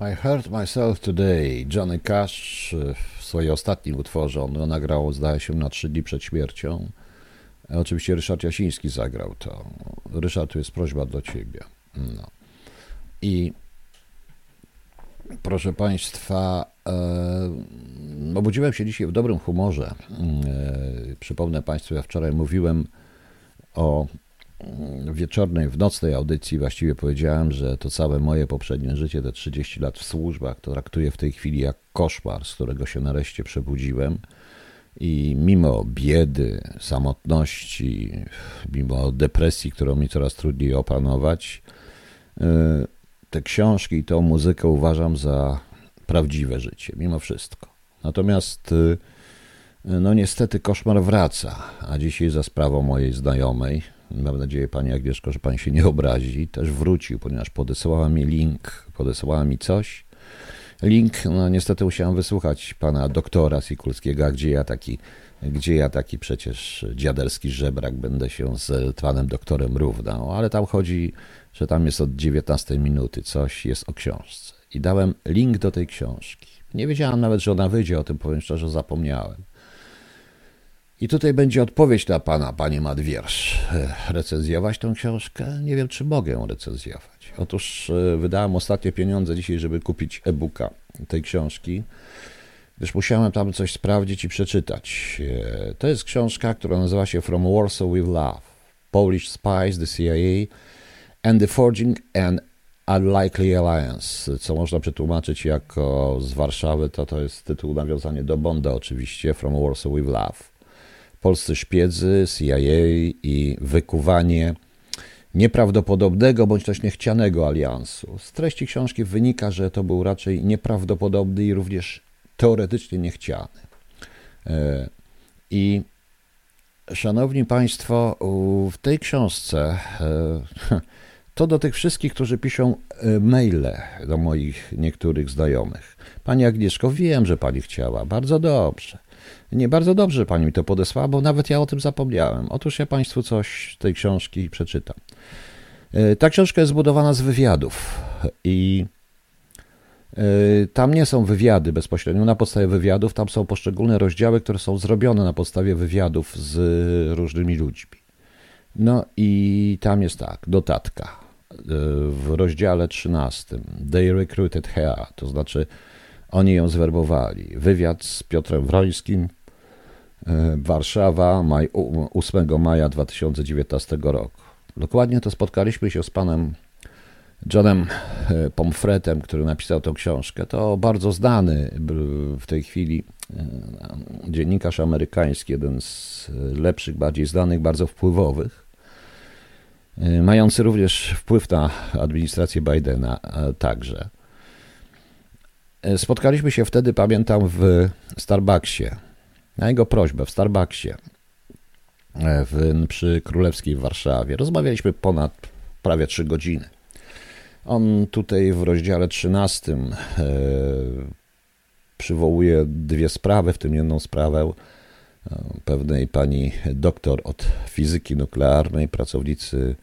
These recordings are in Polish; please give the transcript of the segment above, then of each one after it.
I Heard Myself Today. Johnny Cash w swojej ostatnim utworze, on nagrał, zdaje się, na trzy dni przed śmiercią. Oczywiście Ryszard Jasiński zagrał to. Ryszard, tu jest prośba do ciebie. No. I proszę Państwa, e, obudziłem się dzisiaj w dobrym humorze. E, przypomnę Państwu, ja wczoraj mówiłem o wieczornej, w nocnej audycji właściwie powiedziałem, że to całe moje poprzednie życie, te 30 lat w służbach, to traktuję w tej chwili jak koszmar, z którego się nareszcie przebudziłem. I mimo biedy, samotności, mimo depresji, którą mi coraz trudniej opanować, y, te książki i tą muzykę uważam za prawdziwe życie, mimo wszystko. Natomiast, y, no niestety, koszmar wraca, a dzisiaj za sprawą mojej znajomej, mam nadzieję, Pani Agnieszko, że Pani się nie obrazi, też wrócił, ponieważ podesłała mi link, podesłała mi coś. Link, no niestety musiałem wysłuchać pana doktora Sikulskiego, gdzie ja taki, gdzie ja taki przecież dziaderski żebrak będę się z panem doktorem równał, ale tam chodzi, że tam jest od 19 minuty, coś jest o książce. I dałem link do tej książki. Nie wiedziałem nawet, że ona wyjdzie, o tym powiem szczerze, zapomniałem. I tutaj będzie odpowiedź dla pana, panie Madwiersz. Recenzjować tą książkę? Nie wiem, czy mogę recenzjować. Otóż e, wydałem ostatnie pieniądze dzisiaj, żeby kupić e-booka tej książki, gdyż musiałem tam coś sprawdzić i przeczytać. E, to jest książka, która nazywa się From Warsaw with Love. Polish Spies, the CIA and the Forging an Unlikely Alliance, co można przetłumaczyć jako z Warszawy, to to jest tytuł nawiązanie do Bonda oczywiście, From Warsaw with Love polscy szpiedzy, CIA i wykuwanie nieprawdopodobnego bądź też niechcianego aliansu. Z treści książki wynika, że to był raczej nieprawdopodobny i również teoretycznie niechciany. E, I szanowni Państwo, w tej książce e, to do tych wszystkich, którzy piszą e, maile do moich niektórych znajomych. Pani Agnieszko, wiem, że Pani chciała, bardzo dobrze. Nie bardzo dobrze, pani mi to podesłała, bo nawet ja o tym zapomniałem. Otóż ja państwu coś z tej książki przeczytam. E, ta książka jest zbudowana z wywiadów i e, tam nie są wywiady bezpośrednio na podstawie wywiadów, tam są poszczególne rozdziały, które są zrobione na podstawie wywiadów z różnymi ludźmi. No i tam jest tak, dotatka. E, w rozdziale 13 They recruited her, to znaczy oni ją zwerbowali. Wywiad z Piotrem Wrońskim, e, Warszawa, maj, 8 maja 2019 roku. Dokładnie to spotkaliśmy się z panem Johnem e, Pomfretem, który napisał tę książkę. To bardzo znany w tej chwili e, dziennikarz amerykański, jeden z lepszych, bardziej znanych, bardzo wpływowych, mający również wpływ na administrację Bidena także. E, spotkaliśmy się wtedy, pamiętam, w Starbucksie. Na jego prośbę w Starbucksie e, w, przy Królewskiej w Warszawie. Rozmawialiśmy ponad prawie trzy godziny. On tutaj w rozdziale 13 e, przywołuje dwie sprawy, w tym jedną sprawę pewnej pani doktor od fizyki nuklearnej, pracownicy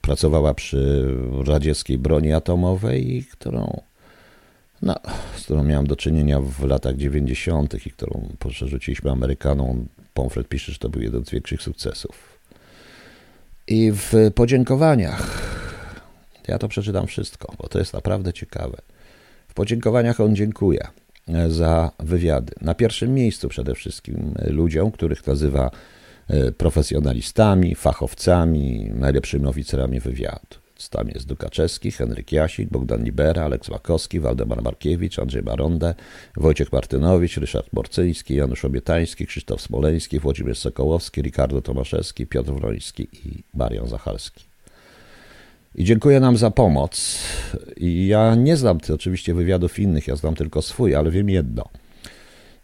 pracowała przy radzieckiej broni atomowej, którą no, z którą miałem do czynienia w latach 90. i którą przerzuciliśmy Amerykanom. Pomfret pisze, że to był jeden z większych sukcesów. I w podziękowaniach, ja to przeczytam wszystko, bo to jest naprawdę ciekawe. W podziękowaniach on dziękuje za wywiady. Na pierwszym miejscu przede wszystkim ludziom, których nazywa e, profesjonalistami, fachowcami, najlepszymi oficerami wywiadu. Tam jest Dukaczewski, Henryk Jasik, Bogdan Libera, Aleks Makowski, Waldemar Markiewicz, Andrzej Baronde, Wojciech Martynowicz, Ryszard Morcyński, Janusz Obietański, Krzysztof Smoleński, Włodzimierz Sokołowski, Ricardo Tomaszewski, Piotr Wroński i Marian Zachalski. I dziękuję nam za pomoc. I ja nie znam ty, oczywiście wywiadów innych, ja znam tylko swój, ale wiem jedno.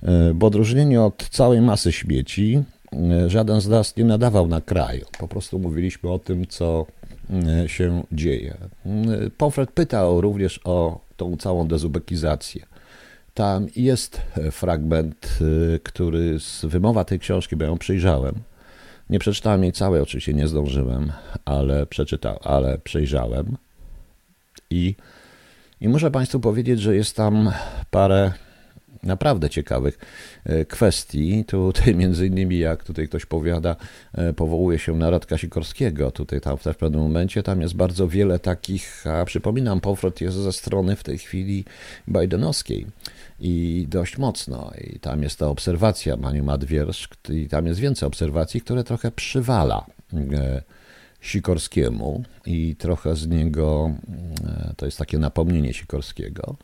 E, bo odróżnienie od całej masy śmieci, e, żaden z nas nie nadawał na kraj. Po prostu mówiliśmy o tym, co się dzieje. E, Pomfret pytał również o tą całą dezubekizację. Tam jest fragment, e, który z wymowa tej książki, bo ją przyjrzałem. Nie przeczytałem jej całej, oczywiście nie zdążyłem, ale przeczytałem, ale przejrzałem. I I muszę Państwu powiedzieć, że jest tam parę naprawdę ciekawych e, kwestii. Tutaj między innymi, jak tutaj ktoś powiada, e, powołuje się na Radka Sikorskiego. Tutaj tam w pewnym momencie tam jest bardzo wiele takich, a przypominam, powrót jest ze strony w tej chwili Bidenowskiej i dość mocno. I tam jest ta obserwacja, Maniu Madwiersz, i tam jest więcej obserwacji, które trochę przywala e, Sikorskiemu i trochę z niego, e, to jest takie napomnienie Sikorskiego.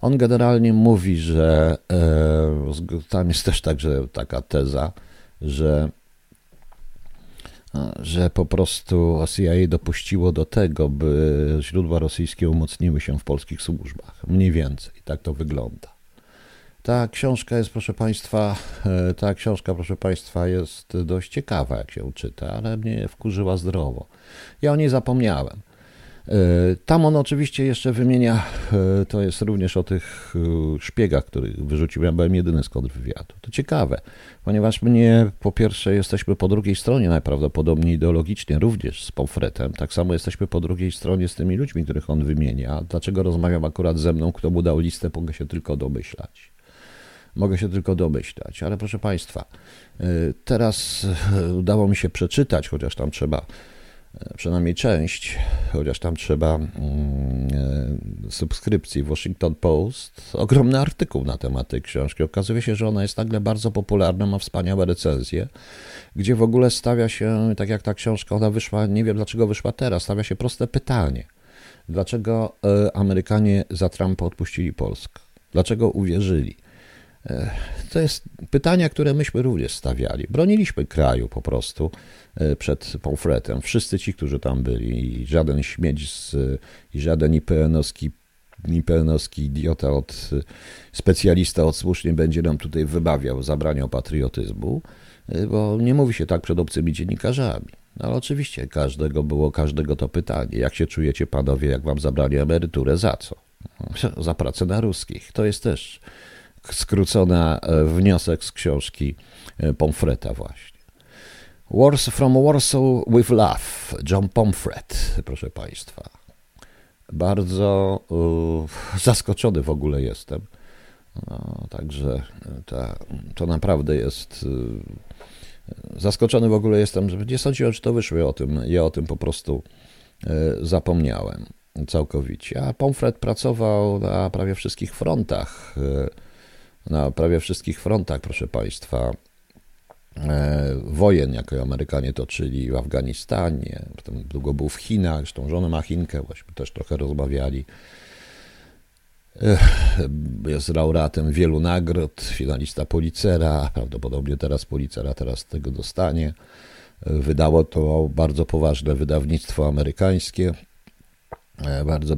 On generalnie mówi, że e, tam jest też także taka teza, że że po prostu CIA dopuściło do tego, by źródła rosyjskie umocniły się w polskich służbach. Mniej więcej, tak to wygląda. Ta książka jest, proszę Państwa, e, ta książka, proszę Państwa, jest dość ciekawa, jak się czyta, ale mnie wkurzyła zdrowo. Ja o niej zapomniałem. E, tam on oczywiście jeszcze wymienia, e, to jest również o tych szpiegach, których wyrzucił. Ja byłem jedyny z kontrwywiadu. To ciekawe, ponieważ mnie po pierwsze jesteśmy po drugiej stronie najprawdopodobniej ideologicznie, również z Pomfretem. Tak samo jesteśmy po drugiej stronie z tymi ludźmi, których on wymienia. Dlaczego rozmawiam akurat ze mną, kto mu dał listę, mogę się tylko domyślać. Mogę się tylko domyślać, ale proszę Państwa, y, teraz y, udało mi się przeczytać, chociaż tam trzeba y, przynajmniej część, chociaż tam trzeba mm, subskrypcji Washington Post, ogromny artykuł na temat tej książki. Okazuje się, że ona jest nagle bardzo popularna, ma wspaniałe recenzje, gdzie w ogóle stawia się, tak jak ta książka, ona wyszła, nie wiem dlaczego wyszła teraz, stawia się proste pytanie. Dlaczego Amerykanie za Trumpa odpuścili Polskę? Dlaczego uwierzyli? To jest pytania, które myśmy również stawiali. Broniliśmy kraju po prostu e, przed Pomfretem. Wszyscy ci, którzy tam byli, i żaden śmieć z, i żaden IPN-owski IPN-owski idiota od specjalista od słusznie będzie nam tutaj wybawiał, zabraniał patriotyzmu, e, bo nie mówi się tak przed obcymi dziennikarzami. No, ale oczywiście każdego było każdego to pytanie. Jak się czujecie panowie, jak wam zabrali emeryturę? Za co? Za pracę na ruskich. To jest też skrócona e, wniosek z książki e, Pomfreta właśnie. Wars from Warsaw with Love, John Pomfret, proszę Państwa. Bardzo uh, zaskoczony w ogóle jestem. No, także ta, to naprawdę jest. Uh, zaskoczony w ogóle jestem, że nie sądziłem, że to wyszło. O tym, ja o tym po prostu uh, zapomniałem całkowicie. A Pomfret pracował na prawie wszystkich frontach na prawie wszystkich frontach, proszę Państwa, e, wojen, jakie Amerykanie toczyli w Afganistanie, potem długo był w Chinach, zresztą żonę ma Chinkę, właśnie też trochę rozmawiali. Jest laureatem wielu nagród, finalista Policera, prawdopodobnie teraz Policera teraz tego dostanie. Wydało to bardzo poważne wydawnictwo amerykańskie, bardzo,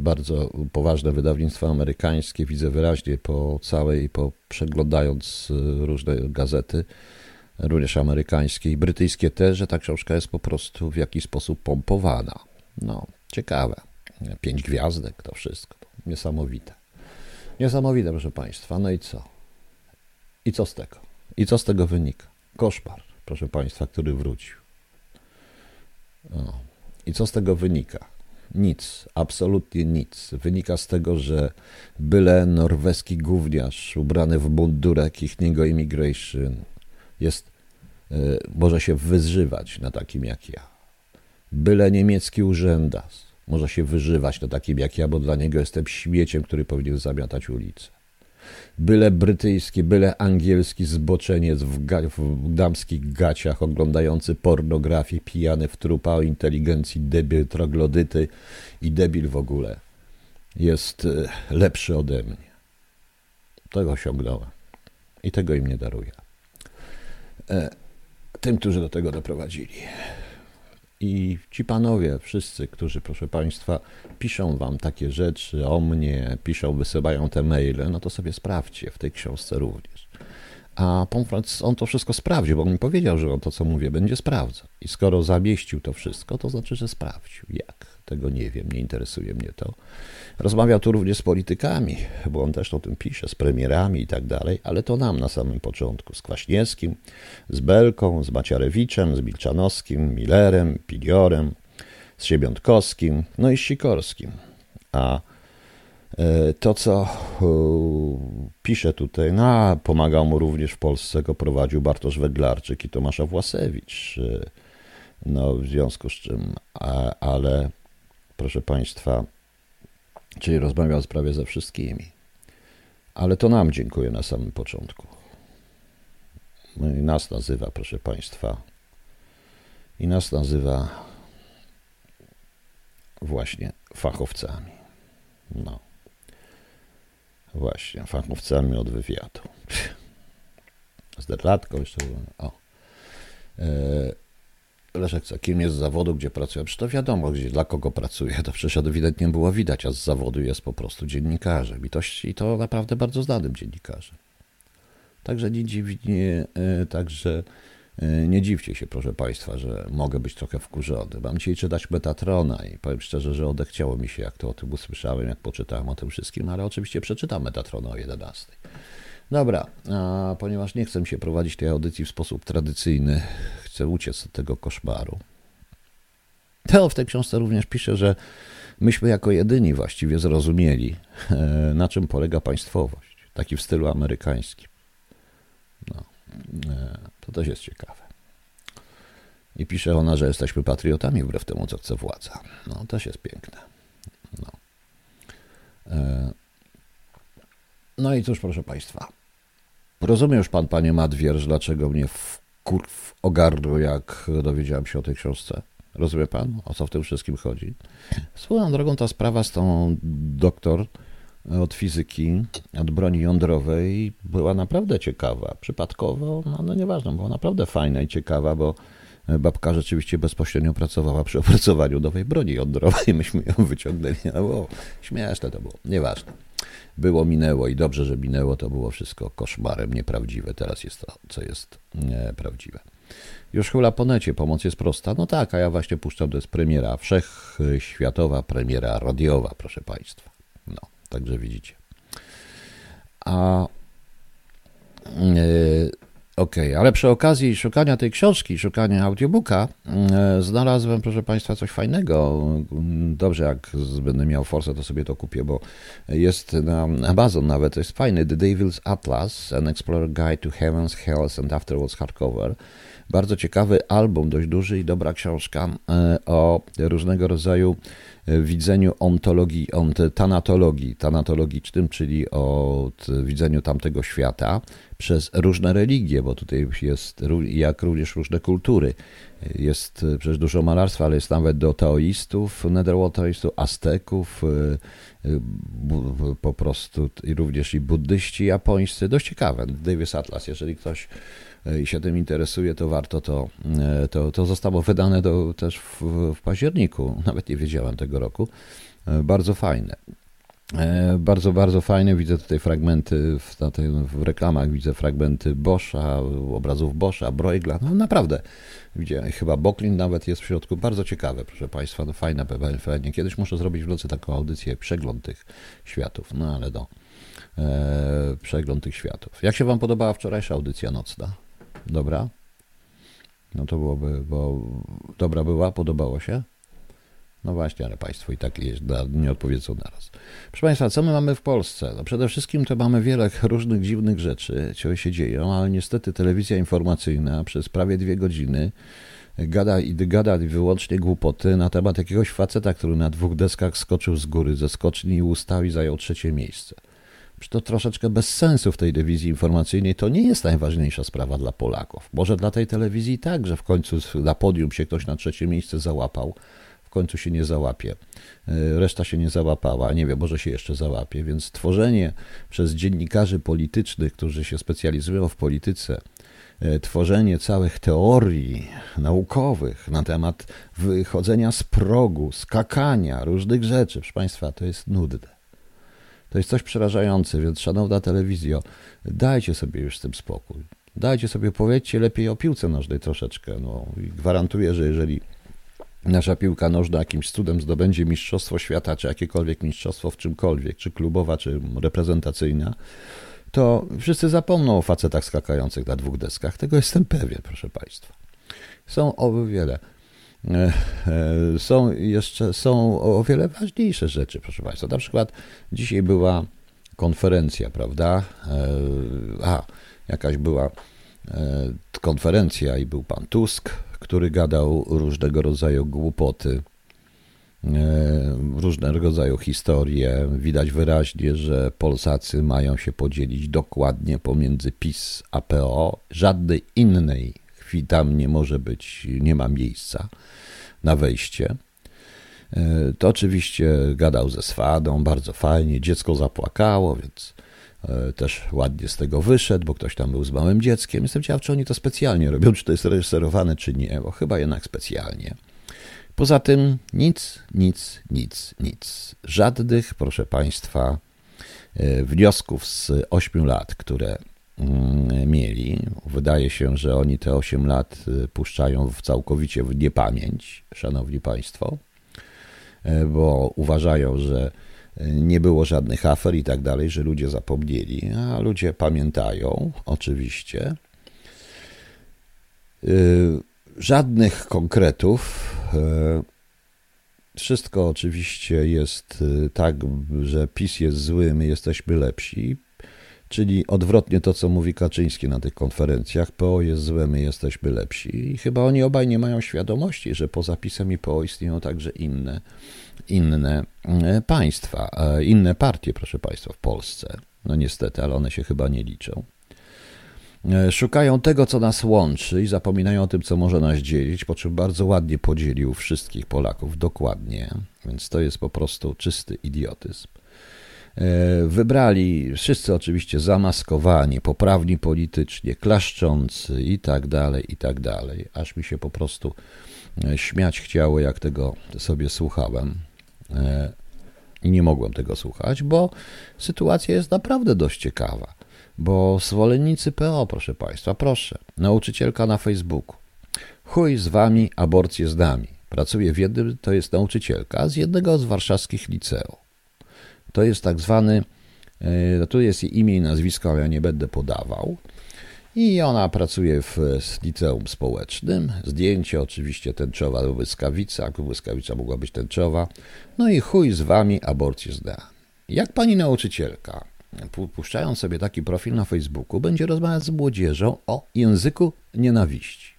bardzo poważne wydawnictwo amerykańskie, widzę wyraźnie po całej, po przeglądając e, różne gazety, również amerykańskie i brytyjskie też, że ta książka jest po prostu w jakiś sposób pompowana. No, ciekawe. Pięć gwiazdek, to wszystko. Niesamowite. Niesamowite, proszę Państwa. No i co? I co z tego? I co z tego wynika? Koszmar, proszę Państwa, który wrócił. No. I co z tego wynika? Nic, absolutnie nic. Wynika z tego, że byle norweski gówniarz ubrany w mundurek ich niego immigration jest, y, może się wyżywać na takim jak ja. Byle niemiecki urzędas może się wyżywać na takim jak ja, bo dla niego jestem śmieciem, który powinien zamiatać ulicę byle brytyjski, byle angielski zboczeniec w, ga, w damskich gaciach oglądający pornografię, pijany w trupa o inteligencji debil, troglodyty i debil w ogóle jest e, lepszy ode mnie. Tego osiągnąłem i tego im nie daruję. E, tym, którzy do tego doprowadzili. I ci panowie, wszyscy, którzy, proszę Państwa, piszą Wam takie rzeczy o mnie, piszą, wysyłają te maile, no to sobie sprawdźcie w tej książce również. A Pomfret, on to wszystko sprawdził, bo on mi powiedział, że on to, co mówię, będzie sprawdzał. I skoro zamieścił to wszystko, to znaczy, że sprawdził. Jak? Tego nie wiem, nie interesuje mnie to. Rozmawiał tu również z politykami, bo on też o tym pisze, z premierami i tak dalej, ale to nam na samym początku, z Kwaśniewskim, z Belką, z Maciarewiczem, z Milczanowskim, Millerem, Piliorem, z Siebiątkowskim, no i z Sikorskim. A to, co pisze tutaj, no, pomagał mu również w Polsce, go prowadził Bartosz Węglarczyk i Tomasza Własewicz. No, w związku z czym, ale proszę Państwa, czyli rozmawiał prawie ze wszystkimi. Ale to nam dziękuję na samym początku. No i nas nazywa, proszę Państwa, i nas nazywa właśnie fachowcami. No. Właśnie, fachowcami od wywiadu. Z derlatką jeszcze. O. E, Leszek, co, kim jest z zawodu, gdzie pracuje? Przecież to wiadomo, gdzie, dla kogo pracuje. To przecież ewidentnie było widać, a z zawodu jest po prostu dziennikarzem. I to, i to naprawdę bardzo znanym dziennikarzem. Także nie, dziwnie, e, także nie dziwcie się, proszę Państwa, że mogę być trochę wkurzony. Mam dzisiaj czytać Metatrona i powiem szczerze, że odechciało mi się, jak to o tym usłyszałem, jak poczytałem o tym wszystkim, ale oczywiście przeczytam Metatrona o 11. Dobra, a ponieważ nie chcę się prowadzić tej audycji w sposób tradycyjny, chcę uciec od tego koszmaru. Teo w tej książce również pisze, że myśmy jako jedyni właściwie zrozumieli, e, na czym polega państwowość. Taki w stylu amerykańskim. No, e, to też jest ciekawe. I pisze ona, że jesteśmy patriotami wbrew temu, co chce władza. No, też jest piękne. No. E, no i cóż, proszę Państwa. Rozumie już Pan, Panie Madwierz, dlaczego mnie w kurw ogarnął, jak dowiedziałem się o tej książce. Rozumie Pan, o co w tym wszystkim chodzi? Swoją drogą ta sprawa z tą doktor od fizyki, od broni jądrowej była naprawdę ciekawa. Przypadkowo, no, no nieważne, była naprawdę fajna i ciekawa, bo babka rzeczywiście bezpośrednio pracowała przy opracowaniu nowej broni jądrowej. Myśmy ją wyciągnęli. No, było śmieszne to było, nieważne. Było, minęło i dobrze, że minęło, to było wszystko koszmarem nieprawdziwe. Teraz jest to, co jest prawdziwe. Już chyba po necie pomoc jest prosta. No tak, a ja właśnie puszczam, to jest premiera, wszechświatowa premiera radiowa, proszę Państwa. No, także widzicie. A yy, Okej, okay, ale przy okazji szukania tej książki, szukania audiobooka, e, znalazłem, proszę Państwa, coś fajnego. Dobrze, jak będę miał forsę, to sobie to kupię, bo jest na Amazon nawet, to jest fajny. The Devil's Atlas, An Explorer Guide to Heavens, Hells and Afterwards Hardcover. Bardzo ciekawy album, dość duży i dobra książka e, o różnego rodzaju e, widzeniu ontologii, ont, tanatologii, tanatologicznym, czyli o widzeniu tamtego świata przez różne religie, bo tutaj jest, jak również różne kultury. Jest e, przecież dużo malarstwa, ale jest nawet do taoistów, netherworldistów, azteków, po prostu i również i buddyści japońscy. Dość ciekawe. Davis Atlas, jeżeli ktoś i się tym interesuje, to warto to, e, to, to zostało wydane do, też w, w październiku, nawet nie wiedziałem tego roku. E, bardzo fajne. E, bardzo, bardzo fajne. Widzę tutaj fragmenty w, w reklamach, widzę fragmenty Boscha, obrazów Boscha, Bruegla. No naprawdę. Widziałem, chyba Boklin nawet jest w środku. Bardzo ciekawe, proszę Państwa. No fajne, fajnie. Kiedyś muszę zrobić w nocy taką audycję, przegląd tych światów. No ale do e, przegląd tych światów. Jak się Wam podobała wczorajsza audycja nocna? Dobra. No to byłoby, bo dobra była, podobało się? No właśnie, ale Państwo i tak nie odpowiedzą naraz. Proszę Państwa, co my mamy w Polsce? No przede wszystkim to mamy wiele różnych dziwnych rzeczy, które się dzieją, ale niestety telewizja informacyjna przez prawie dwie godziny gada i gada wyłącznie głupoty na temat jakiegoś faceta, który na dwóch deskach skoczył z góry ze skoczni i ustał i zajął trzecie miejsce to troszeczkę bez sensu w tej telewizji informacyjnej. To nie jest najważniejsza sprawa dla Polaków. Może dla tej telewizji tak, że w końcu na podium się ktoś na trzecie miejsce załapał, w końcu się nie załapie. E, reszta się nie załapała, nie wiem, może się jeszcze załapie. Więc tworzenie przez dziennikarzy politycznych, którzy się specjalizują w polityce, e, tworzenie całych teorii naukowych na temat wychodzenia z progu, skakania, różnych rzeczy, proszę Państwa, to jest nudne. To jest coś przerażające, więc szanowna telewizjo, dajcie sobie już z tym spokój. Dajcie sobie, powiedzcie lepiej o piłce nożnej troszeczkę. No, i gwarantuję, że jeżeli nasza piłka nożna jakimś cudem zdobędzie mistrzostwo świata, czy jakiekolwiek mistrzostwo w czymkolwiek, czy klubowa, czy reprezentacyjna, to wszyscy zapomną o facetach skakających na dwóch deskach. Tego jestem pewien, proszę Państwa. Są o wiele Są jeszcze są o wiele ważniejsze rzeczy, proszę Państwa. Na przykład dzisiaj była konferencja, prawda? A, jakaś była konferencja i był pan Tusk, który gadał różnego rodzaju głupoty E, różnego rodzaju historie. Widać wyraźnie, że Polsacy mają się podzielić dokładnie pomiędzy PiS a PO. Żadnej innej chwili tam nie może być, nie ma miejsca na wejście. E, to oczywiście gadał ze swadą, bardzo fajnie. Dziecko zapłakało, więc e, też ładnie z tego wyszedł, bo ktoś tam był z małym dzieckiem. Jestem ciekaw, czy oni to specjalnie robią, czy to jest reżyserowane, czy nie, bo chyba jednak specjalnie. Poza tym nic, nic, nic, nic. Żadnych, proszę Państwa, e, wniosków z 8 lat, które mieli. Wydaje się, że oni te 8 lat e, puszczają w całkowicie w niepamięć, Szanowni Państwo, e, bo uważają, że nie było żadnych afer i tak dalej, że ludzie zapomnieli, a ludzie pamiętają, oczywiście. Żadnych konkretów. E, wszystko oczywiście jest e, tak, że PiS jest zły, my jesteśmy lepsi. Czyli odwrotnie to, co mówi Kaczyński na tych konferencjach, PO jest złe, my jesteśmy lepsi. I chyba oni obaj nie mają świadomości, że poza PiSem i PO istnieją także inne, inne e, państwa, inne partie, proszę Państwa, w Polsce. No niestety, ale one się chyba nie liczą. E, szukają tego, co nas łączy i zapominają o tym, co może nas dzielić, po czym bardzo ładnie podzielił wszystkich Polaków, dokładnie, więc to jest po prostu czysty idiotyzm. E, wybrali wszyscy oczywiście zamaskowani, poprawni politycznie, klaszczący i tak dalej, i tak dalej, aż mi się po prostu e, śmiać chciało, jak tego sobie słuchałem. I nie mogłem tego słuchać, bo sytuacja jest naprawdę dość ciekawa. Bo zwolennicy PO, proszę Państwa, proszę, nauczycielka na Facebooku. Chuj z wami, aborcję z nami. Pracuje w jednym, to jest nauczycielka z jednego z warszawskich liceów. To jest tak zwany, e, tu jest jej imię i nazwisko, ale ja nie będę podawał. I ona pracuje w liceum społecznym. Zdjęcie oczywiście tęczowa błyskawica, błyskawica mogła być tęczowa. No i chuj z wami, aborcję z nami. Jak pani nauczycielka puszczając sobie taki profil na Facebooku, będzie rozmawiać z młodzieżą o języku nienawiści.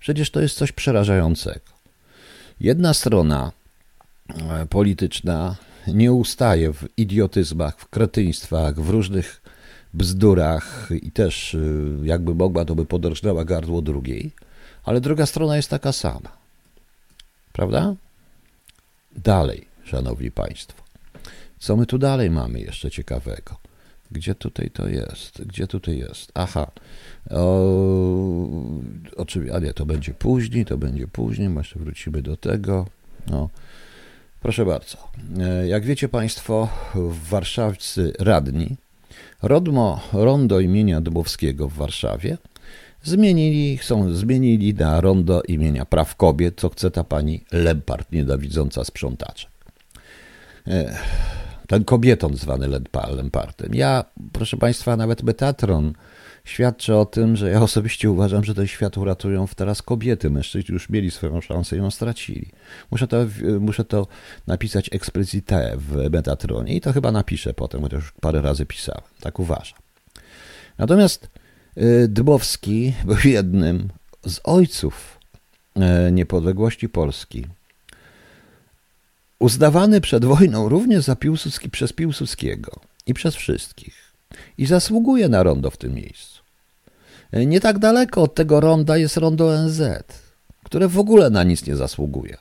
Przecież to jest coś przerażającego. Jedna strona e, polityczna nie ustaje w idiotyzmach, w kretyństwach, w różnych bzdurach i też e, jakby mogła, to by podrżnęła gardło drugiej, ale druga strona jest taka sama. Prawda? Dalej, szanowni państwo. Co my tu dalej mamy jeszcze ciekawego? Gdzie tutaj to jest? Gdzie tutaj jest? Aha. O, oczywiście, a nie, to będzie później, to będzie później, jeszcze wrócimy do tego. No. Proszę bardzo. E, jak wiecie Państwo, warszawscy radni Rodmo, rondo imienia Dubowskiego w Warszawie zmienili, chcą zmienili na rondo imienia praw kobiet, co chce ta pani Lempart, niedawidząca sprzątaczek. Ech ten kobietom zwany Lempartem. Ja, proszę Państwa, nawet Betatron świadczy o tym, że ja osobiście uważam, że ten świat uratują teraz kobiety. Mężczyźni już mieli swoją szansę i ją stracili. Muszę to, muszę to napisać explicite w Metatronie i to chyba napiszę potem, chociaż już parę razy pisałem. Tak uważam. Natomiast y, Dbowski był jednym z ojców y, niepodległości Polski uznawany przed wojną również za Piłsudski, przez Piłsudskiego i przez wszystkich. I zasługuje na rondo w tym miejscu. Nie tak daleko od tego ronda jest rondo ONZ, które w ogóle na nic nie zasługuje.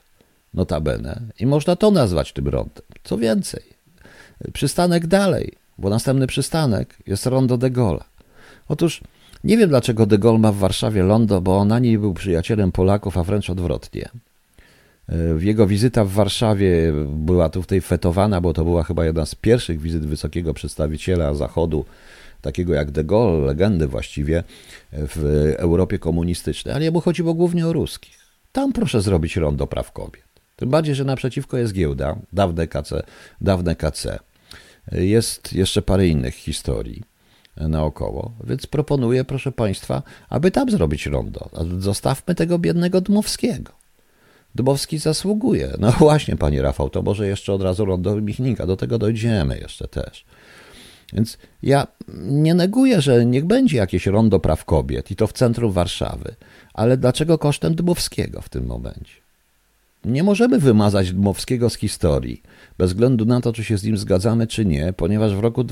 Notabene. I można to nazwać tym rondem. Co więcej, przystanek dalej, bo następny przystanek jest rondo de Gaulle. Otóż nie wiem, dlaczego de Gaulle ma w Warszawie londo, bo on ani był przyjacielem Polaków, a wręcz odwrotnie. Jego wizyta w Warszawie była tutaj fetowana, bo to była chyba jedna z pierwszych wizyt wysokiego przedstawiciela Zachodu, takiego jak de Gaulle, legendy właściwie w Europie komunistycznej, ale jemu chodziło głównie o ruskich. Tam proszę zrobić rondo praw kobiet. Tym bardziej, że naprzeciwko jest giełda, dawne KC, dawne KC. Jest jeszcze parę innych historii. naokoło, więc proponuję, proszę Państwa, aby tam zrobić rondo. Zostawmy tego biednego Dmowskiego. Dmowski zasługuje. No właśnie, Panie Rafał, to może jeszcze od razu rondo Michnika, do tego dojdziemy jeszcze też. Więc ja nie neguję, że niech będzie jakieś rondo praw kobiet i to w centrum Warszawy, ale dlaczego kosztem Dmowskiego w tym momencie? Nie możemy wymazać Dmowskiego z historii, bez względu na to, czy się z nim zgadzamy, czy nie, ponieważ w roku,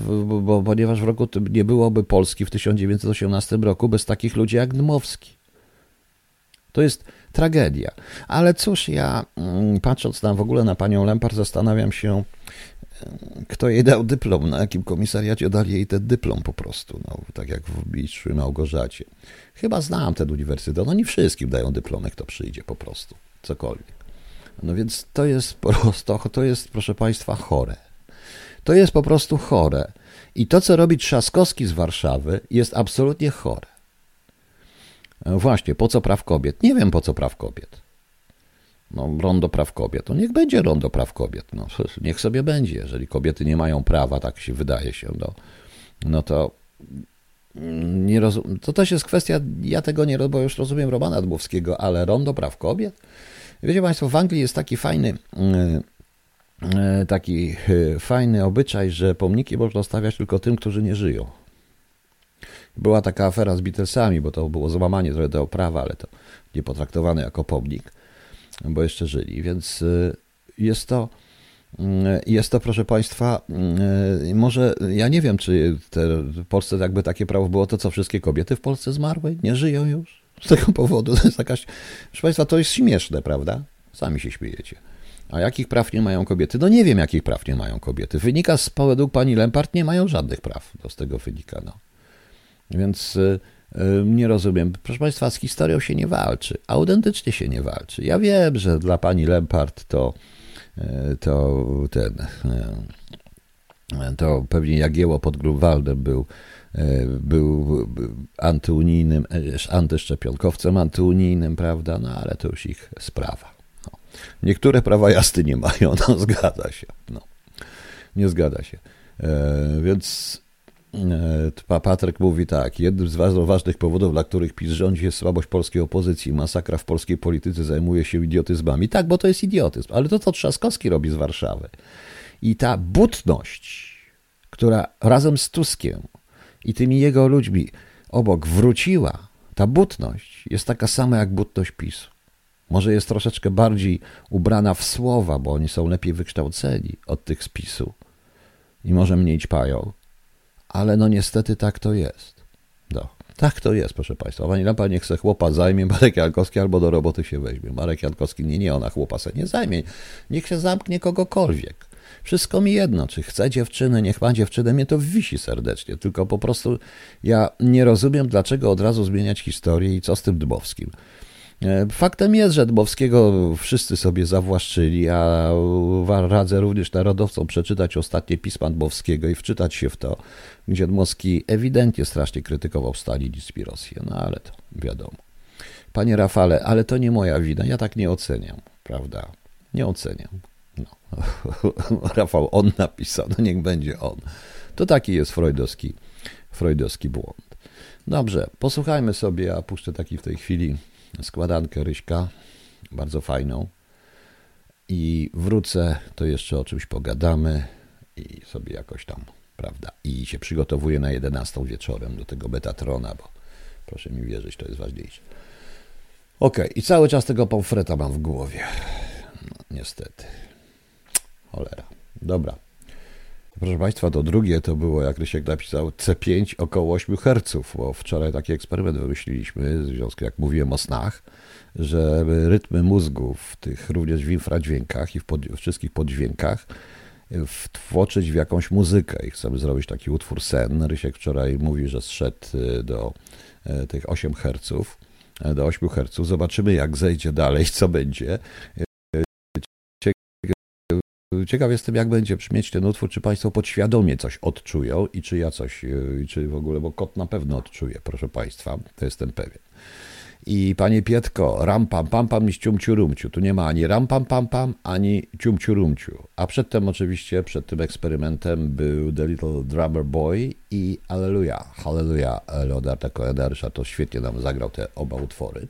bo, ponieważ w roku nie byłoby Polski w 1918 roku bez takich ludzi jak Dmowski. To jest tragedia. Ale cóż, ja mm, patrząc na w ogóle na panią Lempar, zastanawiam się, kto jej dał dyplom, na jakim komisariacie dali jej ten dyplom po prostu, no, tak jak w Bistrzu Małgorzacie. Chyba znam ten uniwersytet, nie wszystkim dają dyplomy, kto przyjdzie po prostu, cokolwiek. No więc to jest po prostu, to jest proszę Państwa chore. To jest po prostu chore. I to, co robi Trzaskowski z Warszawy, jest absolutnie chore. E, właśnie, po co praw kobiet? Nie wiem, po co praw kobiet no, rondo praw kobiet, to niech będzie rondo praw kobiet. No, niech sobie będzie. Jeżeli kobiety nie mają prawa, tak się wydaje się, no, no to nie rozum, to też jest kwestia, ja tego nie, bo już rozumiem Romana Dmowskiego, ale rondo praw kobiet? Wiecie Państwo, w Anglii jest taki fajny, e, e, taki fajny obyczaj, że pomniki można stawiać tylko tym, którzy nie żyją. Była taka afera z Beatlesami, bo to było złamanie trochę tego prawa, ale to nie potraktowane jako pomnik bo jeszcze żyli, więc y, jest to, y, jest to, proszę Państwa, y, może ja nie wiem, czy te, w Polsce jakby takie prawo było, to co wszystkie kobiety w Polsce zmarły, nie żyją już z tego powodu. To jest jakaś, proszę Państwa, to jest śmieszne, prawda? Sami się śmiejecie. A jakich praw nie mają kobiety? No nie wiem, jakich praw nie mają kobiety. Wynika z, według pani Lempart, nie mają żadnych praw. To z tego wynika, no. Więc nie rozumiem. Proszę Państwa, z historią się nie walczy. Autentycznie się nie walczy. Ja wiem, że dla pani Lempart to, e, to ten. To pewnie Jagieło pod Grunwaldem był, był antyunijnym, antyszczepionkowcem antyunijnym, prawda? No ale to już ich sprawa. No. Niektóre prawa jazdy nie mają, no zgadza się. No. Nie zgadza się. Więc E, Patryk mówi tak, jednym z ważnych powodów, dla których PiS rządzi jest słabość polskiej opozycji. Masakra w polskiej polityce zajmuje się idiotyzmami. Tak, bo to jest idiotyzm, ale to co Trzaskowski robi z Warszawy. I ta butność, która razem z Tuskiem i tymi jego ludźmi obok wróciła, ta butność jest taka sama jak butność PiSu. Może jest troszeczkę bardziej ubrana w słowa, bo oni są lepiej wykształceni od tych z PiSu i może mniej ćpają, ale no niestety tak to jest. No. Tak to jest, proszę Państwa. Pani Lampa niech se chłopa zajmie, Marek Jankowski albo do roboty się weźmie. Marek Jankowski, nie, nie, ona chłopa se nie zajmie. Niech się zamknie kogokolwiek. Wszystko mi jedno, czy chce dziewczyny, niech ma dziewczynę, mnie to wisi serdecznie. Tylko po prostu ja nie rozumiem, dlaczego od razu zmieniać historię i co z tym Dmowskim. E, faktem jest, że Dmowskiego wszyscy sobie zawłaszczyli, a radzę również narodowcom przeczytać ostatnie pisma Dmowskiego i wczytać się w to, gdzie Dmowski ewidentnie strasznie krytykował Stalinizm i Rosję, no ale to wiadomo. Panie Rafale, ale to nie moja wina, ja tak nie oceniam, prawda? Nie oceniam. No. Rafał, on napisał, no niech będzie on. To taki jest freudowski, freudowski błąd. Dobrze, posłuchajmy sobie, ja puszczę taki w tej chwili składankę Ryśka, bardzo fajną. I wrócę, to jeszcze o czymś pogadamy i sobie jakoś tam, prawda. I się przygotowuję na 11 wieczorem do tego Betatrona, bo proszę mi wierzyć, to jest ważniejsze. Ok, i cały czas tego pomfreta mam w głowie. No, niestety. Cholera. Dobra. Proszę Państwa, to drugie to było, jak Rysiek napisał, C5 około 8 Hz, bo wczoraj taki eksperyment wymyśliliśmy, w związku jak mówiłem o snach, żeby rytmy mózgu w tych również w infradźwiękach i w, pod, wszystkich poddźwiękach wtłoczyć w jakąś muzykę i chcemy zrobić taki utwór sen. Rysiek wczoraj mówi, że zszedł y, do y, tych 8 Hz, do 8 Hz. Zobaczymy, jak zejdzie dalej, co będzie. Ciekaw jestem, jak będzie brzmieć ten utwór, czy Państwo podświadomie coś odczują i czy ja coś, e, i czy w ogóle, bo kot na pewno odczuje, proszę Państwa, to jestem pewien. I panie Pietko, ram pam pam pam niż ciumciu rumciu. Tu nie ma ani ram pam pam pam, ani ciumciu rumciu. A przedtem oczywiście, przed tym eksperymentem był The Little Drummer Boy i Alleluja, Halleluja Leonarda Cohen-Darsza. To świetnie nam zagrał te oba utwory.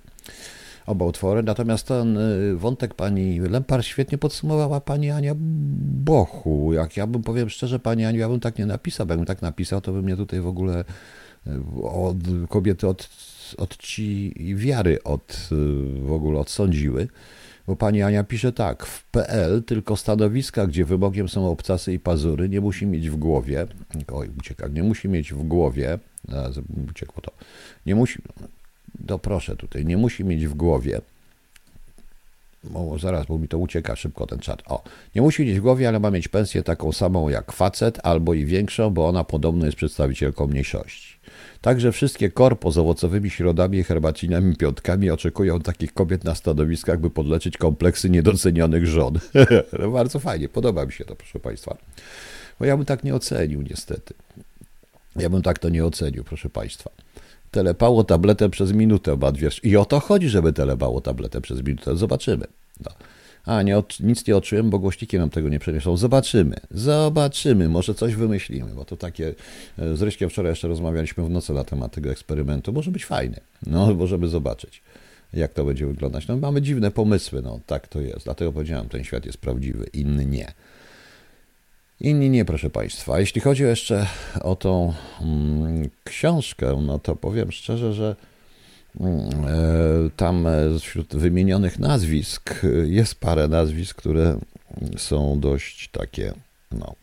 Oba utwory. Natomiast ten y, wątek pani Lempar świetnie podsumowała pani Ania Bochu. Jak ja bym, powiem szczerze, pani Aniu, ja bym tak nie napisał. Jakbym tak napisał, to by mnie tutaj w ogóle y, od kobiety od od ci wiary od, w ogóle odsądziły. Bo pani Ania pisze tak, w PL tylko stanowiska, gdzie wymogiem są obcasy i pazury, nie musi mieć w głowie, oj, ucieka, nie musi mieć w głowie, uciekło to, nie musi, to proszę tutaj, nie musi mieć w głowie, o, zaraz, bo mi to ucieka szybko ten czat. O, nie musi mieć w głowie, ale ma mieć pensję taką samą jak facet, albo i większą, bo ona podobno jest przedstawicielką mniejszości. Także wszystkie korpo z owocowymi środami, herbacinami, piątkami oczekują takich kobiet na stanowiskach, by podleczyć kompleksy niedocenionych żon. no bardzo fajnie, podoba mi się to, proszę Państwa. Bo ja bym tak nie ocenił, niestety. Ja bym tak to nie ocenił, proszę Państwa. Telepało tabletę przez minutę, obadwiesz. I o to chodzi, żeby telepało tabletę przez minutę. Zobaczymy. No. A, nie, nic nie odczułem, bo głośniki nam tego nie przeniosą. Zobaczymy, zobaczymy, może coś wymyślimy, bo to takie, e, z Ryśkiem wczoraj jeszcze rozmawialiśmy w nocy na temat tego eksperymentu, może być fajny, no, możemy zobaczyć, jak to będzie wyglądać. No, mamy dziwne pomysły, no, tak to jest, dlatego powiedziałem, ten świat jest prawdziwy, inny nie. Inni nie, proszę Państwa. Jeśli chodzi jeszcze o tą mm, książkę, no to powiem szczerze, że E, tam e, wśród wymienionych nazwisk e, jest parę nazwisk, które są dość takie, no.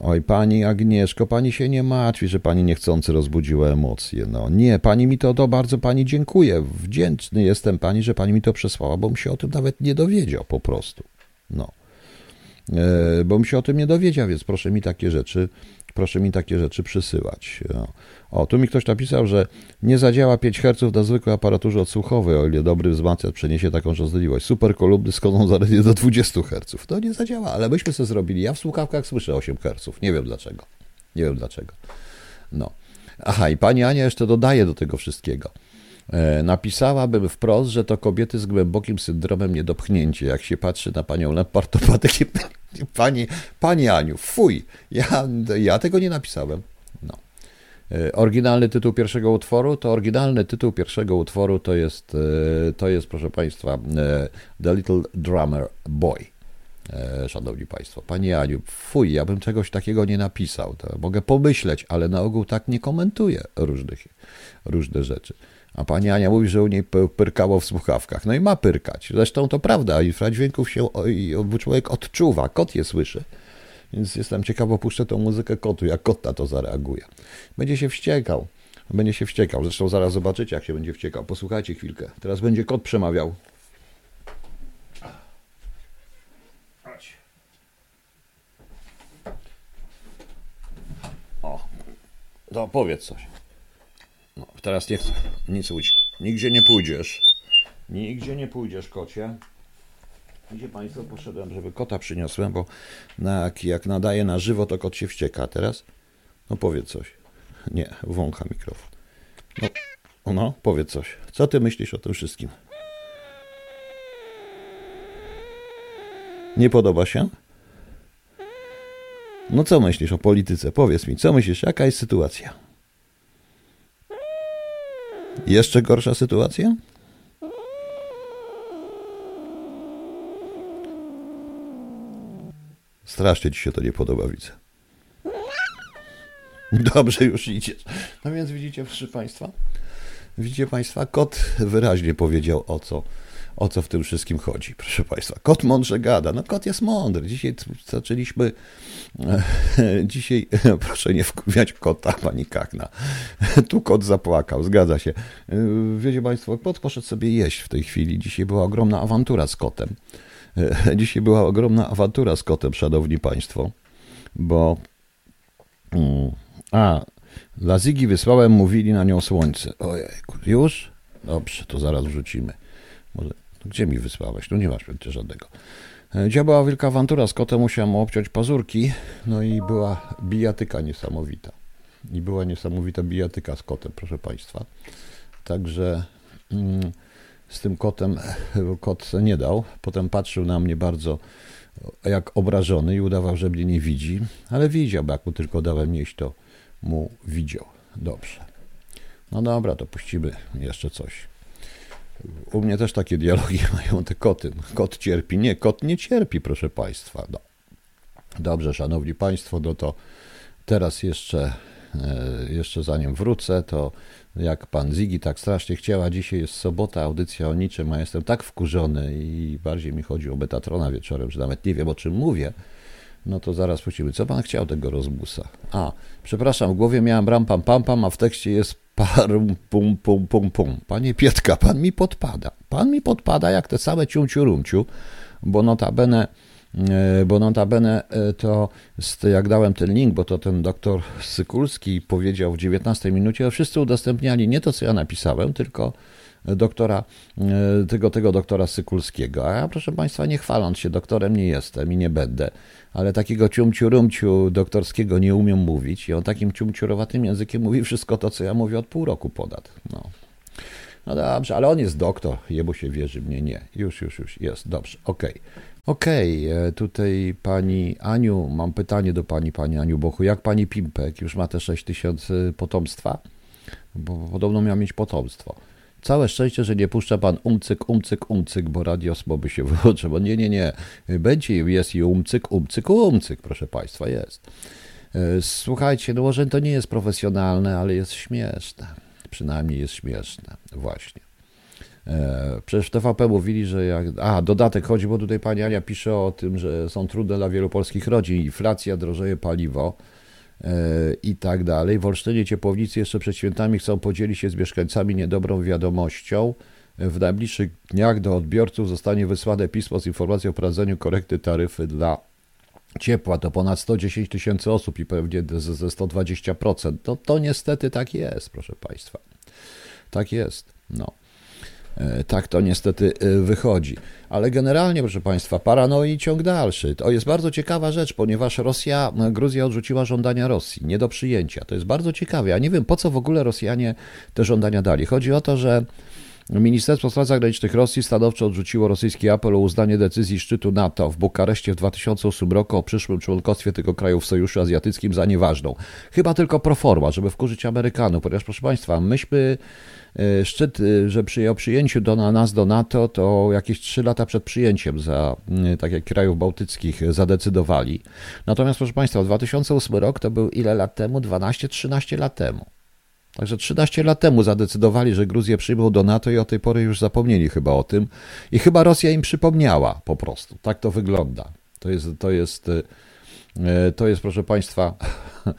Oj, pani Agnieszko, pani się nie martwi, że pani niechcący rozbudziła emocje. No nie, pani mi to, to bardzo pani dziękuję. Wdzięczny jestem pani, że pani mi to przesłała, bo bym się o tym nawet nie dowiedział po prostu. No. E, bo bym się o tym nie dowiedział, więc proszę mi takie rzeczy, proszę mi takie rzeczy przysyłać. O, tu mi ktoś napisał, że nie zadziała 5 Hz na zwykłej aparaturze odsłuchowej, o ile dobry wzmacniacz przeniesie taką częstotliwość. Super kolumny skoną zaledwie do 20 Hz. To nie zadziała, ale myśmy sobie zrobili. Ja w słuchawkach słyszę 8 Hz. Nie wiem dlaczego. Nie wiem dlaczego. No. Aha, i pani Ania jeszcze dodaje do tego wszystkiego. E, napisałabym wprost, że to kobiety z głębokim syndromem niedopchnięcia. Jak się patrzy na panią Lempart, to ma takie... Pani, pani Aniu, fuj, ja, ja tego nie napisałem. E, oryginalny tytuł pierwszego utworu, to oryginalny tytuł pierwszego utworu to jest, e, to jest proszę Państwa, e, The Little Drummer Boy. Szanowni Państwo, Panie Aniu, fuj, ja bym czegoś takiego nie napisał. To mogę pomyśleć, ale na ogół tak nie komentuję różnych, różne rzeczy. A pani Ania mówi, że u niej pyrkało w słuchawkach. No i ma pyrkać. Zresztą to prawda, infradźwięków się człowiek odczuwa, kot je słyszy. Więc jestem ciekaw, opuszczę tą muzykę kotu, jak kot na to zareaguje. Będzie się wściekał. Będzie się wściekał. Zresztą zaraz zobaczycie, jak się będzie wściekał. Posłuchajcie chwilkę. Teraz będzie kot przemawiał. O, to powiedz coś. No, teraz nie chcę nic mówić. Nigdzie nie pójdziesz. Nigdzie nie pójdziesz, kocie. Gdzie Państwo poszedłem, żeby kota przyniosłem, bo na, jak, jak nadaje na żywo, to kot się wścieka. teraz? No powiedz coś. Nie, wącha mikrofon. No, no, powiedz coś. Co ty myślisz o tym wszystkim? Nie podoba się? No co myślisz o polityce? Powiedz mi, co myślisz? Jaka jest sytuacja? Jeszcze gorsza sytuacja? Strasznie ci się to nie podoba, widzę. Dobrze, już idziesz. No więc widzicie, proszę Państwa, widzicie Państwa, kot wyraźnie powiedział o co, o co w tym wszystkim chodzi, proszę Państwa. Kot mądrze gada. No kot jest mądry. Dzisiaj zaczęliśmy, dzisiaj, proszę nie wkuwiać kota, pani Kakna. Tu kot zapłakał, zgadza się. Wiecie Państwo, kot poszedł sobie jeść w tej chwili. Dzisiaj była ogromna awantura z kotem. Dzisiaj była ogromna awantura z kotem, szanowni państwo, bo. Mm, a, Lazigi wysłałem, mówili na nią słońce. Ojej, już? Dobrze, to zaraz wrzucimy. Może, gdzie mi wysłałeś? No nie masz przecież żadnego. E, Gdzie była wielka awantura z kotem, musiałem obciąć pazurki, no i była bijatyka niesamowita. I była niesamowita bijatyka z kotem, proszę Państwa. Także mm, z tym kotem, kot nie dał. Potem patrzył na mnie bardzo jak obrażony i udawał, że mnie nie widzi, ale widział, bo jak mu tylko dałem jeść, to mu widział. Dobrze. No dobra, to puścimy jeszcze coś. U mnie też takie dialogi mają te koty. Kot cierpi. Nie, kot nie cierpi, proszę Państwa. No. Dobrze, Szanowni Państwo, no to teraz jeszcze, e, jeszcze zanim wrócę, to jak pan Zigi tak strasznie chciała, dzisiaj jest sobota, audycja o niczym, a jestem tak wkurzony i bardziej mi chodzi o Betatrona wieczorem, że nawet nie wiem o czym mówię, no to zaraz puścimy. Co pan chciał tego rozbusa? A, przepraszam, w głowie miałem ram pam pam pam, a w tekście jest parum pum pum pum pum. Panie Pietka, pan mi podpada. Pan mi podpada jak te same ciumciu rumciu, bo notabene E, bo notabene e, to jak dałem ten link, bo to ten doktor Sykulski powiedział w 19 minucie, wszyscy udostępniali nie to, co ja napisałem, tylko doktora, e, tego, tego doktora Sykulskiego. A ja, proszę Państwa, nie chwaląc się, doktorem nie jestem i nie będę, ale takiego ciumciurumciu doktorskiego nie umiem mówić i on takim ciumciurowatym językiem mówi wszystko to, co ja mówię od pół roku ponad. No. No dobrze, ale on jest doktor, jemu się wierzy, mnie nie. Już, już, już, jest, dobrze, okej. Okay. Okej, okay, e, tutaj pani Aniu, mam pytanie do pani, pani Aniu Bochu. Jak pani Pimpek już ma te 6 tysięcy potomstwa? Bo podobno miał mieć potomstwo. Całe szczęście, że nie puszcza pan umcyk, umcyk, umcyk, bo radio by się wyłączy, bo nie, nie, nie. Będzie, jest i umcyk, umcyk, umcyk, proszę państwa, jest. E, słuchajcie, no może to nie jest profesjonalne, ale jest śmieszne. Przynajmniej jest śmieszne, właśnie. E, przecież w TVP mówili, że jak. A, dodatek chodzi, bo tutaj pani Ania pisze o tym, że są trudne dla wielu polskich rodzin. Inflacja, drożeje paliwo i tak dalej. W Olsztynie ciepłownicy jeszcze przed świętami chcą podzielić się z mieszkańcami niedobrą wiadomością. W najbliższych dniach do odbiorców zostanie wysłane pismo z informacją o wprowadzeniu korekty taryfy dla ciepła. To ponad 110 tysięcy osób i pewnie ze 120%. To, to niestety tak jest, proszę Państwa. Tak jest. No. E, tak to niestety e, wychodzi. Ale generalnie, proszę Państwa, paranoi ciąg dalszy. To jest bardzo ciekawa rzecz, ponieważ Rosja, Gruzja odrzuciła żądania Rosji, nie do przyjęcia. To jest bardzo ciekawe. Ja nie wiem, po co w ogóle Rosjanie te żądania dali. Chodzi o to, że Ministerstwo Spraw Zagranicznych Rosji stanowczo odrzuciło rosyjski apel o uznanie decyzji szczytu NATO w Bukareszcie w 2008 roku o przyszłym członkostwie tego kraju w Sojuszu Azjatyckim za nieważną. Chyba tylko proforma, żeby wkurzyć Amerykanów, ponieważ proszę Państwa, myśmy E, szczyt, e, że przy, o przyjęciu do nas do NATO, to jakieś 3 lata przed przyjęciem, za, tak jak krajów bałtyckich, zadecydowali. Natomiast, proszę Państwa, 2008 rok to był ile lat temu? 12-13 lat temu. Także 13 lat temu zadecydowali, że Gruzję przyjmą do NATO i o tej pory już zapomnieli chyba o tym. I chyba Rosja im przypomniała po prostu. Tak to wygląda. To jest, to jest, e, to jest proszę Państwa,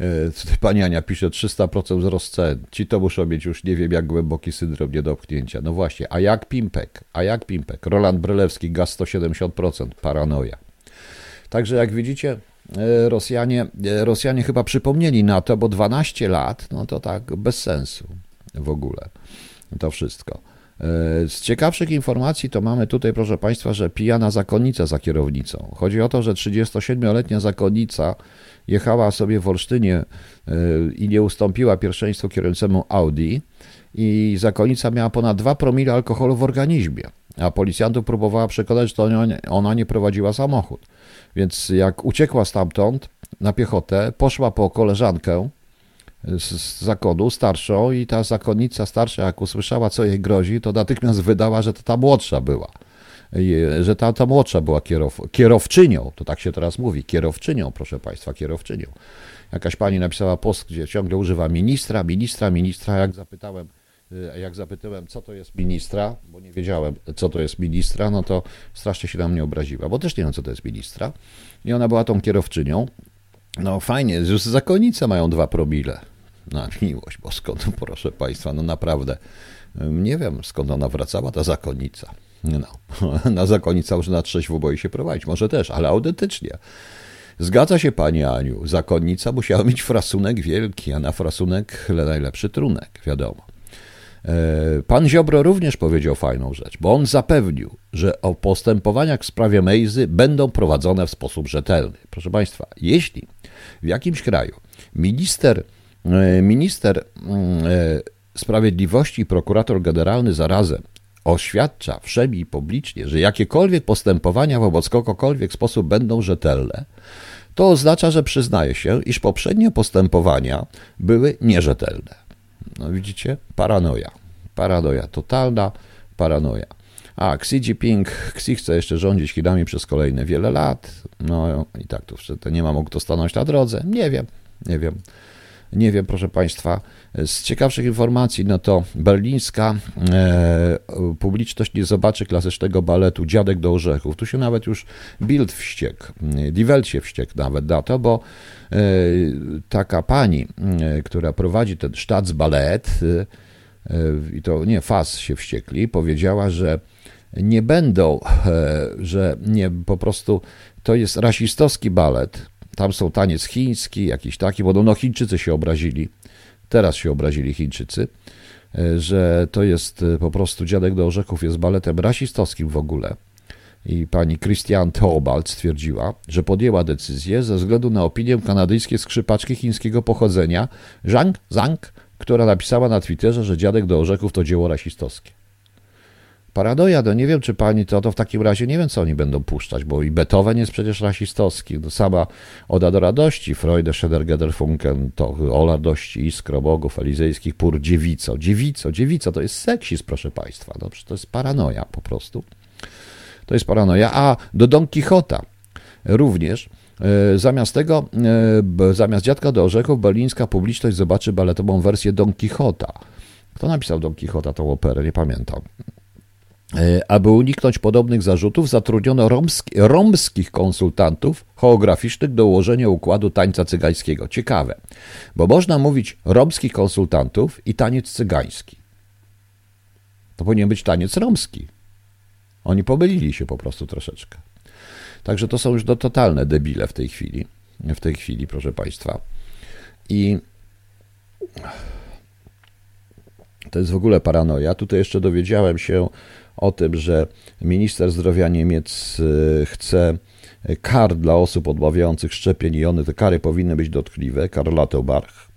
E, tutaj pani Ania pisze 300% wzrost cen. Ci to muszą mieć już nie wiem jak głęboki syndrom niedopchnięcia. No właśnie, a jak Pimpek? A jak Pimpek? Roland Brylewski, gaz 170%, paranoja. Także jak widzicie, Rosjanie, e, Rosjanie chyba przypomnieli na to, bo 12 lat, no to tak bez sensu w ogóle to wszystko. Z ciekawszych informacji to mamy tutaj, proszę Państwa, że pijana zakonnica za kierownicą. Chodzi o to, że 37-letnia zakonnica jechała sobie w Olsztynie e, i nie ustąpiła pierwszeństwu kierującemu Audi i zakonnica miała ponad 2 promile alkoholu w organizmie, a policjantów próbowała przekonać, że to ona nie prowadziła samochód. Więc jak uciekła stamtąd na piechotę, poszła po koleżankę z zakonu, starszą i ta zakonnica starsza, jak usłyszała, co jej grozi, to natychmiast wydała, że to ta młodsza była że ta, ta młodsza była kierow, kierowczynią, to tak się teraz mówi, kierowczynią, proszę Państwa, kierowczynią. Jakaś pani napisała post, gdzie ciągle używa ministra, ministra, ministra. Jak zapytałem, jak zapytałem, co to jest ministra, bo nie wiedziałem, co to jest ministra, no to strasznie się na mnie obraziła, bo też nie wiem, co to jest ministra. I ona była tą kierowczynią. No fajnie, już zakonnice mają dwa promile. Na miłość boską, no proszę Państwa, no naprawdę. Nie wiem, skąd ona wracała, ta zakonnica. No, na zakonica już na trzeźwo boi się prowadzić, może też, ale autentycznie. Zgadza się pani Aniu, zakonnica musiała mieć frasunek wielki, a na frasunek najlepszy trunek, wiadomo. E, pan Ziobro również powiedział fajną rzecz, bo on zapewnił, że o postępowaniach w sprawie Mejzy będą prowadzone w sposób rzetelny. Proszę Państwa, jeśli w jakimś kraju minister, e, minister mm, e, Sprawiedliwości i prokurator generalny zarazem oświadcza wszemi publicznie, że jakiekolwiek postępowania wobec kogokolwiek sposób będą rzetelne, to oznacza, że przyznaje się, iż poprzednie postępowania były nierzetelne. No widzicie? Paranoja. Paranoja, totalna paranoja. A Xi Jinping, Xi chce jeszcze rządzić Chinami przez kolejne wiele lat. No i tak to nie ma mógł to stanąć na drodze. Nie wiem, nie wiem. Nie wiem, proszę Państwa. Z ciekawszych informacji, no to berlińska e, publiczność nie zobaczy klasycznego baletu Dziadek do orzechów. Tu się nawet już Bild wściekł, Die Welt się wściekł nawet na to, bo e, taka pani, e, która prowadzi ten Staatsballet, e, i to nie FAS się wściekli, powiedziała, że nie będą, e, że nie po prostu to jest rasistowski balet. Tam są taniec chiński, jakiś taki, bo no Chińczycy się obrazili. Teraz się obrazili Chińczycy, e, że to jest e, po prostu Dziadek do Orzechów jest baletem rasistowskim w ogóle. I pani Christian Theobald stwierdziła, że podjęła decyzję ze względu na opinię kanadyjskiej skrzypaczki chińskiego pochodzenia Zhang Zhang, która napisała na Twitterze, że Dziadek do Orzechów to dzieło rasistowskie. Paradoja, no nie wiem, czy pani to, to w takim razie nie wiem, co oni będą puszczać, bo i Beethoven jest przecież rasistowski. No sama Oda do radości, Freude, Schedergeder, Funken, to o radości, iskro bogów elizejskich, pur dziewico. Dziewico, dziewico, to jest seksizm, proszę państwa. Dobrze, to jest paranoja po prostu. To jest paranoja. A do Don Quixota również e, Zamiast tego, e, zamiast Dziadka do Orzechów, berlińska publiczność zobaczy baletową wersję Don Quixota. Kto napisał Don Quixota, tą operę? Nie pamiętam. E, aby uniknąć podobnych zarzutów, zatrudniono romski, romskich konsultantów choreograficznych do ułożenia układu tańca cygańskiego. Ciekawe, bo można mówić romskich konsultantów i taniec cygański. To powinien być taniec romski. Oni pomylili się po prostu troszeczkę. Także to są już do totalne debile w tej chwili. W tej chwili, proszę Państwa. I to jest w ogóle paranoja. Tutaj jeszcze dowiedziałem się o tym, że minister zdrowia Niemiec y, chce kar dla osób odmawiających szczepień i one te kary powinny być dotkliwe, Karl Lauterbach,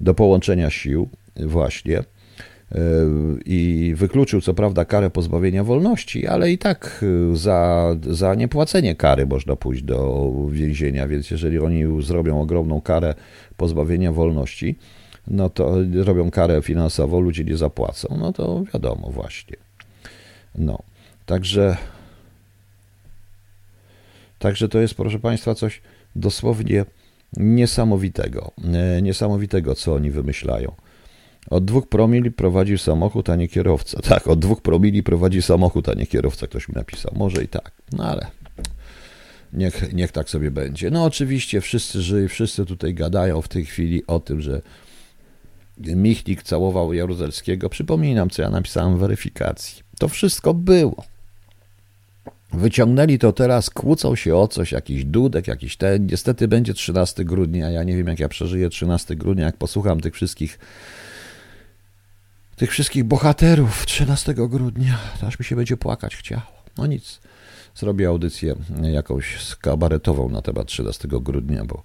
do połączenia sił właśnie. Y, i wykluczył co prawda karę pozbawienia wolności, ale i tak y, za, za niepłacenie kary można pójść do więzienia, więc jeżeli oni zrobią ogromną karę pozbawienia wolności, no to robią karę finansową, ludzie nie zapłacą, no to wiadomo właśnie. No, także. Także to jest, proszę Państwa, coś dosłownie niesamowitego. E, niesamowitego, co oni wymyślają. Od dwóch promili prowadzi samochód, a nie kierowca. Tak, od dwóch promili prowadzi samochód, a nie kierowca, ktoś mi napisał. Może i tak, no ale niech, niech tak sobie będzie. No oczywiście wszyscy żyją, wszyscy tutaj gadają w tej chwili o tym, że Michnik całował Jaruzelskiego. Przypominam, co ja napisałem w weryfikacji. To wszystko było. Wyciągnęli to teraz, kłócą się o coś, jakiś dudek, jakiś ten. Niestety będzie 13 grudnia. Ja nie wiem, jak ja przeżyję 13 grudnia, jak posłucham tych wszystkich tych wszystkich bohaterów 13 grudnia. Aż mi się będzie płakać chciało. No nic. Zrobię audycję jakąś kabaretową na temat 13 grudnia, bo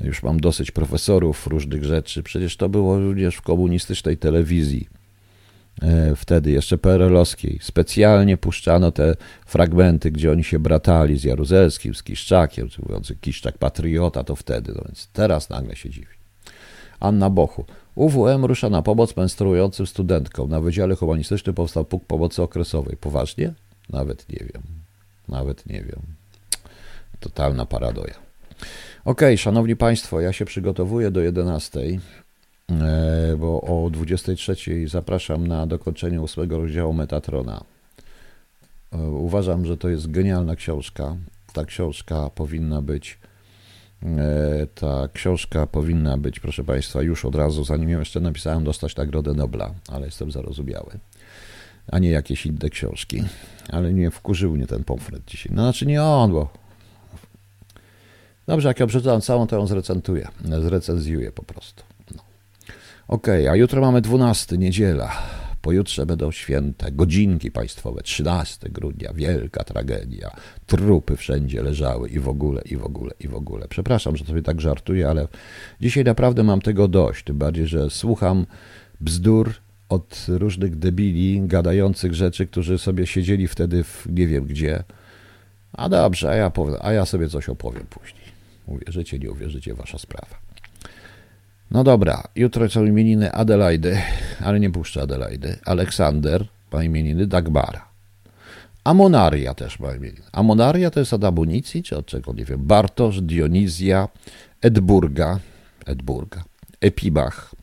już mam dosyć profesorów różnych rzeczy. Przecież to było również w komunistycznej telewizji. E, wtedy jeszcze PRL-owskiej. Specjalnie puszczano te fragmenty, gdzie oni się bratali z Jaruzelskim, z Kiszczakiem, mówiący Kiszczak patriota, to wtedy. No więc teraz nagle się dziwi. Anna Bochu. UWM rusza na pomoc menstruującym studentkom. Na Wydziale Humanistycznym powstał puk pomocy okresowej. Poważnie? Nawet nie wiem. Nawet nie wiem. Totalna paradoja. Ok, szanowni Państwo, ja się przygotowuję do 11. E, bo o 23 zapraszam na dokończenie ósmego rozdziału Metatrona. E, uważam, że to jest genialna książka. Ta książka powinna być e, ta książka powinna być, proszę Państwa, już od razu, zanim ją jeszcze napisałem, dostać Nagrodę Nobla, ale jestem zarozumiały. A nie jakieś inne książki. Ale nie wkurzył mnie ten pomfret dzisiaj. No znaczy nie on, bo... Dobrze, jak ją przeczytam całą, to ją zrecentuję. Zrecenzjuję po prostu. Ok, a jutro mamy 12, niedziela. Pojutrze będą święte, godzinki państwowe, 13 grudnia, wielka tragedia. Trupy wszędzie leżały i w ogóle, i w ogóle, i w ogóle. Przepraszam, że sobie tak żartuję, ale dzisiaj naprawdę mam tego dość. Tym bardziej, że słucham bzdur od różnych debili gadających rzeczy, którzy sobie siedzieli wtedy w nie wiem gdzie. A dobrze, a ja, powiem, a ja sobie coś opowiem później. Uwierzycie, nie uwierzycie, wasza sprawa. No dobra, jutro są imieniny Adelaidy, ale nie puszczę Adelaidy. Aleksander ma imieniny Dagbara. Amonaria też ma imieniny. Amonaria to jest od czy od czego, nie wiem. Bartosz, Dionizja, Edburga, Edburga, Epibach,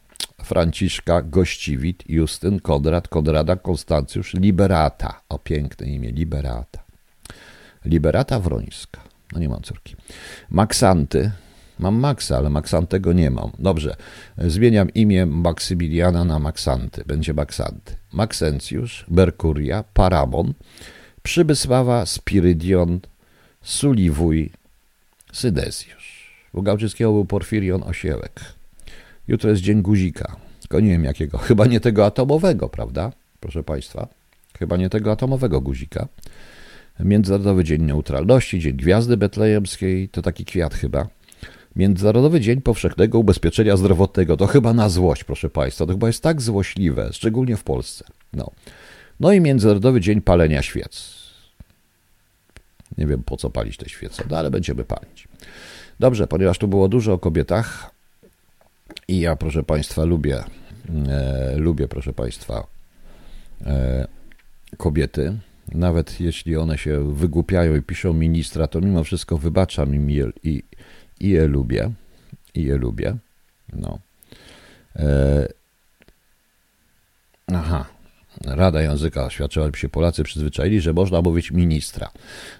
Franciszka, Gościwit, Justyn, Konrad, Konrada, Konstancjusz, Liberata. O, piękne imię, Liberata. Liberata Wrońska. No nie mam córki. Maksanty. Mam Maxa, ale Maksantego nie mam. Dobrze, zmieniam imię Maksymiliana na Maksanty. Będzie Maksanty. Maksencjusz, Merkuria, Paramon, Przybysława, Spirydion, Suliwuj, Sydezjusz. U Gałczyckiego był Porfirion Osiełek. Jutro jest dzień guzika. Tylko nie wiem jakiego. Chyba nie tego atomowego, prawda? Proszę Państwa. Chyba nie tego atomowego guzika. Międzynarodowy Dzień Neutralności, Dzień Gwiazdy Betlejemskiej, to taki kwiat chyba. Międzynarodowy Dzień Powszechnego Ubezpieczenia Zdrowotnego, to chyba na złość, proszę Państwa, to chyba jest tak złośliwe, szczególnie w Polsce. No, no i Międzynarodowy Dzień Palenia Świec. Nie wiem po co palić te świece, no ale będziemy palić. Dobrze, ponieważ tu było dużo o kobietach i ja, proszę Państwa, lubię, e, lubię, proszę Państwa, e, kobiety, nawet jeśli one się wygłupiają i piszą ministra, to mimo wszystko wybaczam im je, i, i je lubię. I je lubię. No. E... Aha. Rada Języka oświadczyła, by się Polacy przyzwyczaili, że można mówić ministra.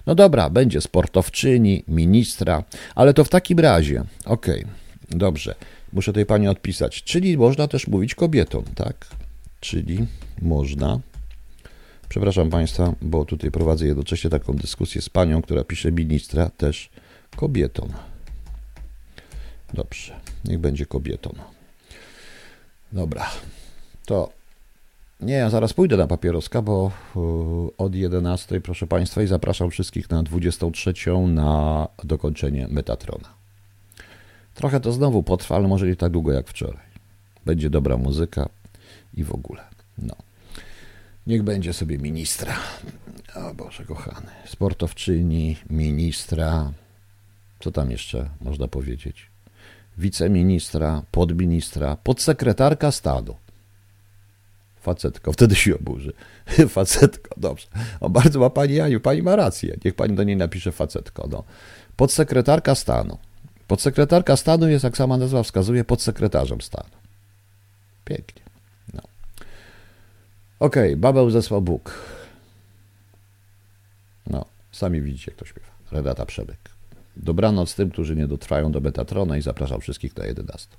No dobra, będzie sportowczyni, ministra, ale to w takim razie, okej, okay, dobrze, muszę tej pani odpisać, czyli można też mówić kobietom, tak? Czyli można Przepraszam Państwa, bo tutaj prowadzę jednocześnie taką dyskusję z panią, która pisze ministra, też kobietą. Dobrze, niech będzie kobietą. Dobra, to nie, ja zaraz pójdę na papieroska, bo od 11, proszę Państwa, i zapraszam wszystkich na 23 na dokończenie Metatrona. Trochę to znowu potrwa, ale może nie tak długo jak wczoraj. Będzie dobra muzyka i w ogóle. No. Niech będzie sobie ministra. O Boże kochany. Sportowczyni, ministra. Co tam jeszcze można powiedzieć? Wiceministra, podministra, podsekretarka stanu. Facetko, wtedy się oburzy. Facetko, dobrze. O, bardzo ma pani Janiu, pani ma rację. Niech pani do niej napisze facetko. No. Podsekretarka stanu. Podsekretarka stanu jest, jak sama nazwa wskazuje, podsekretarzem stanu. Pięknie. Okej, okay, Babel zesłał Bóg. No, sami widzicie, kto śpiewa. Renata Przebyk. Dobranoc tym, którzy nie dotrwają do Betatrona i zapraszam wszystkich na 11.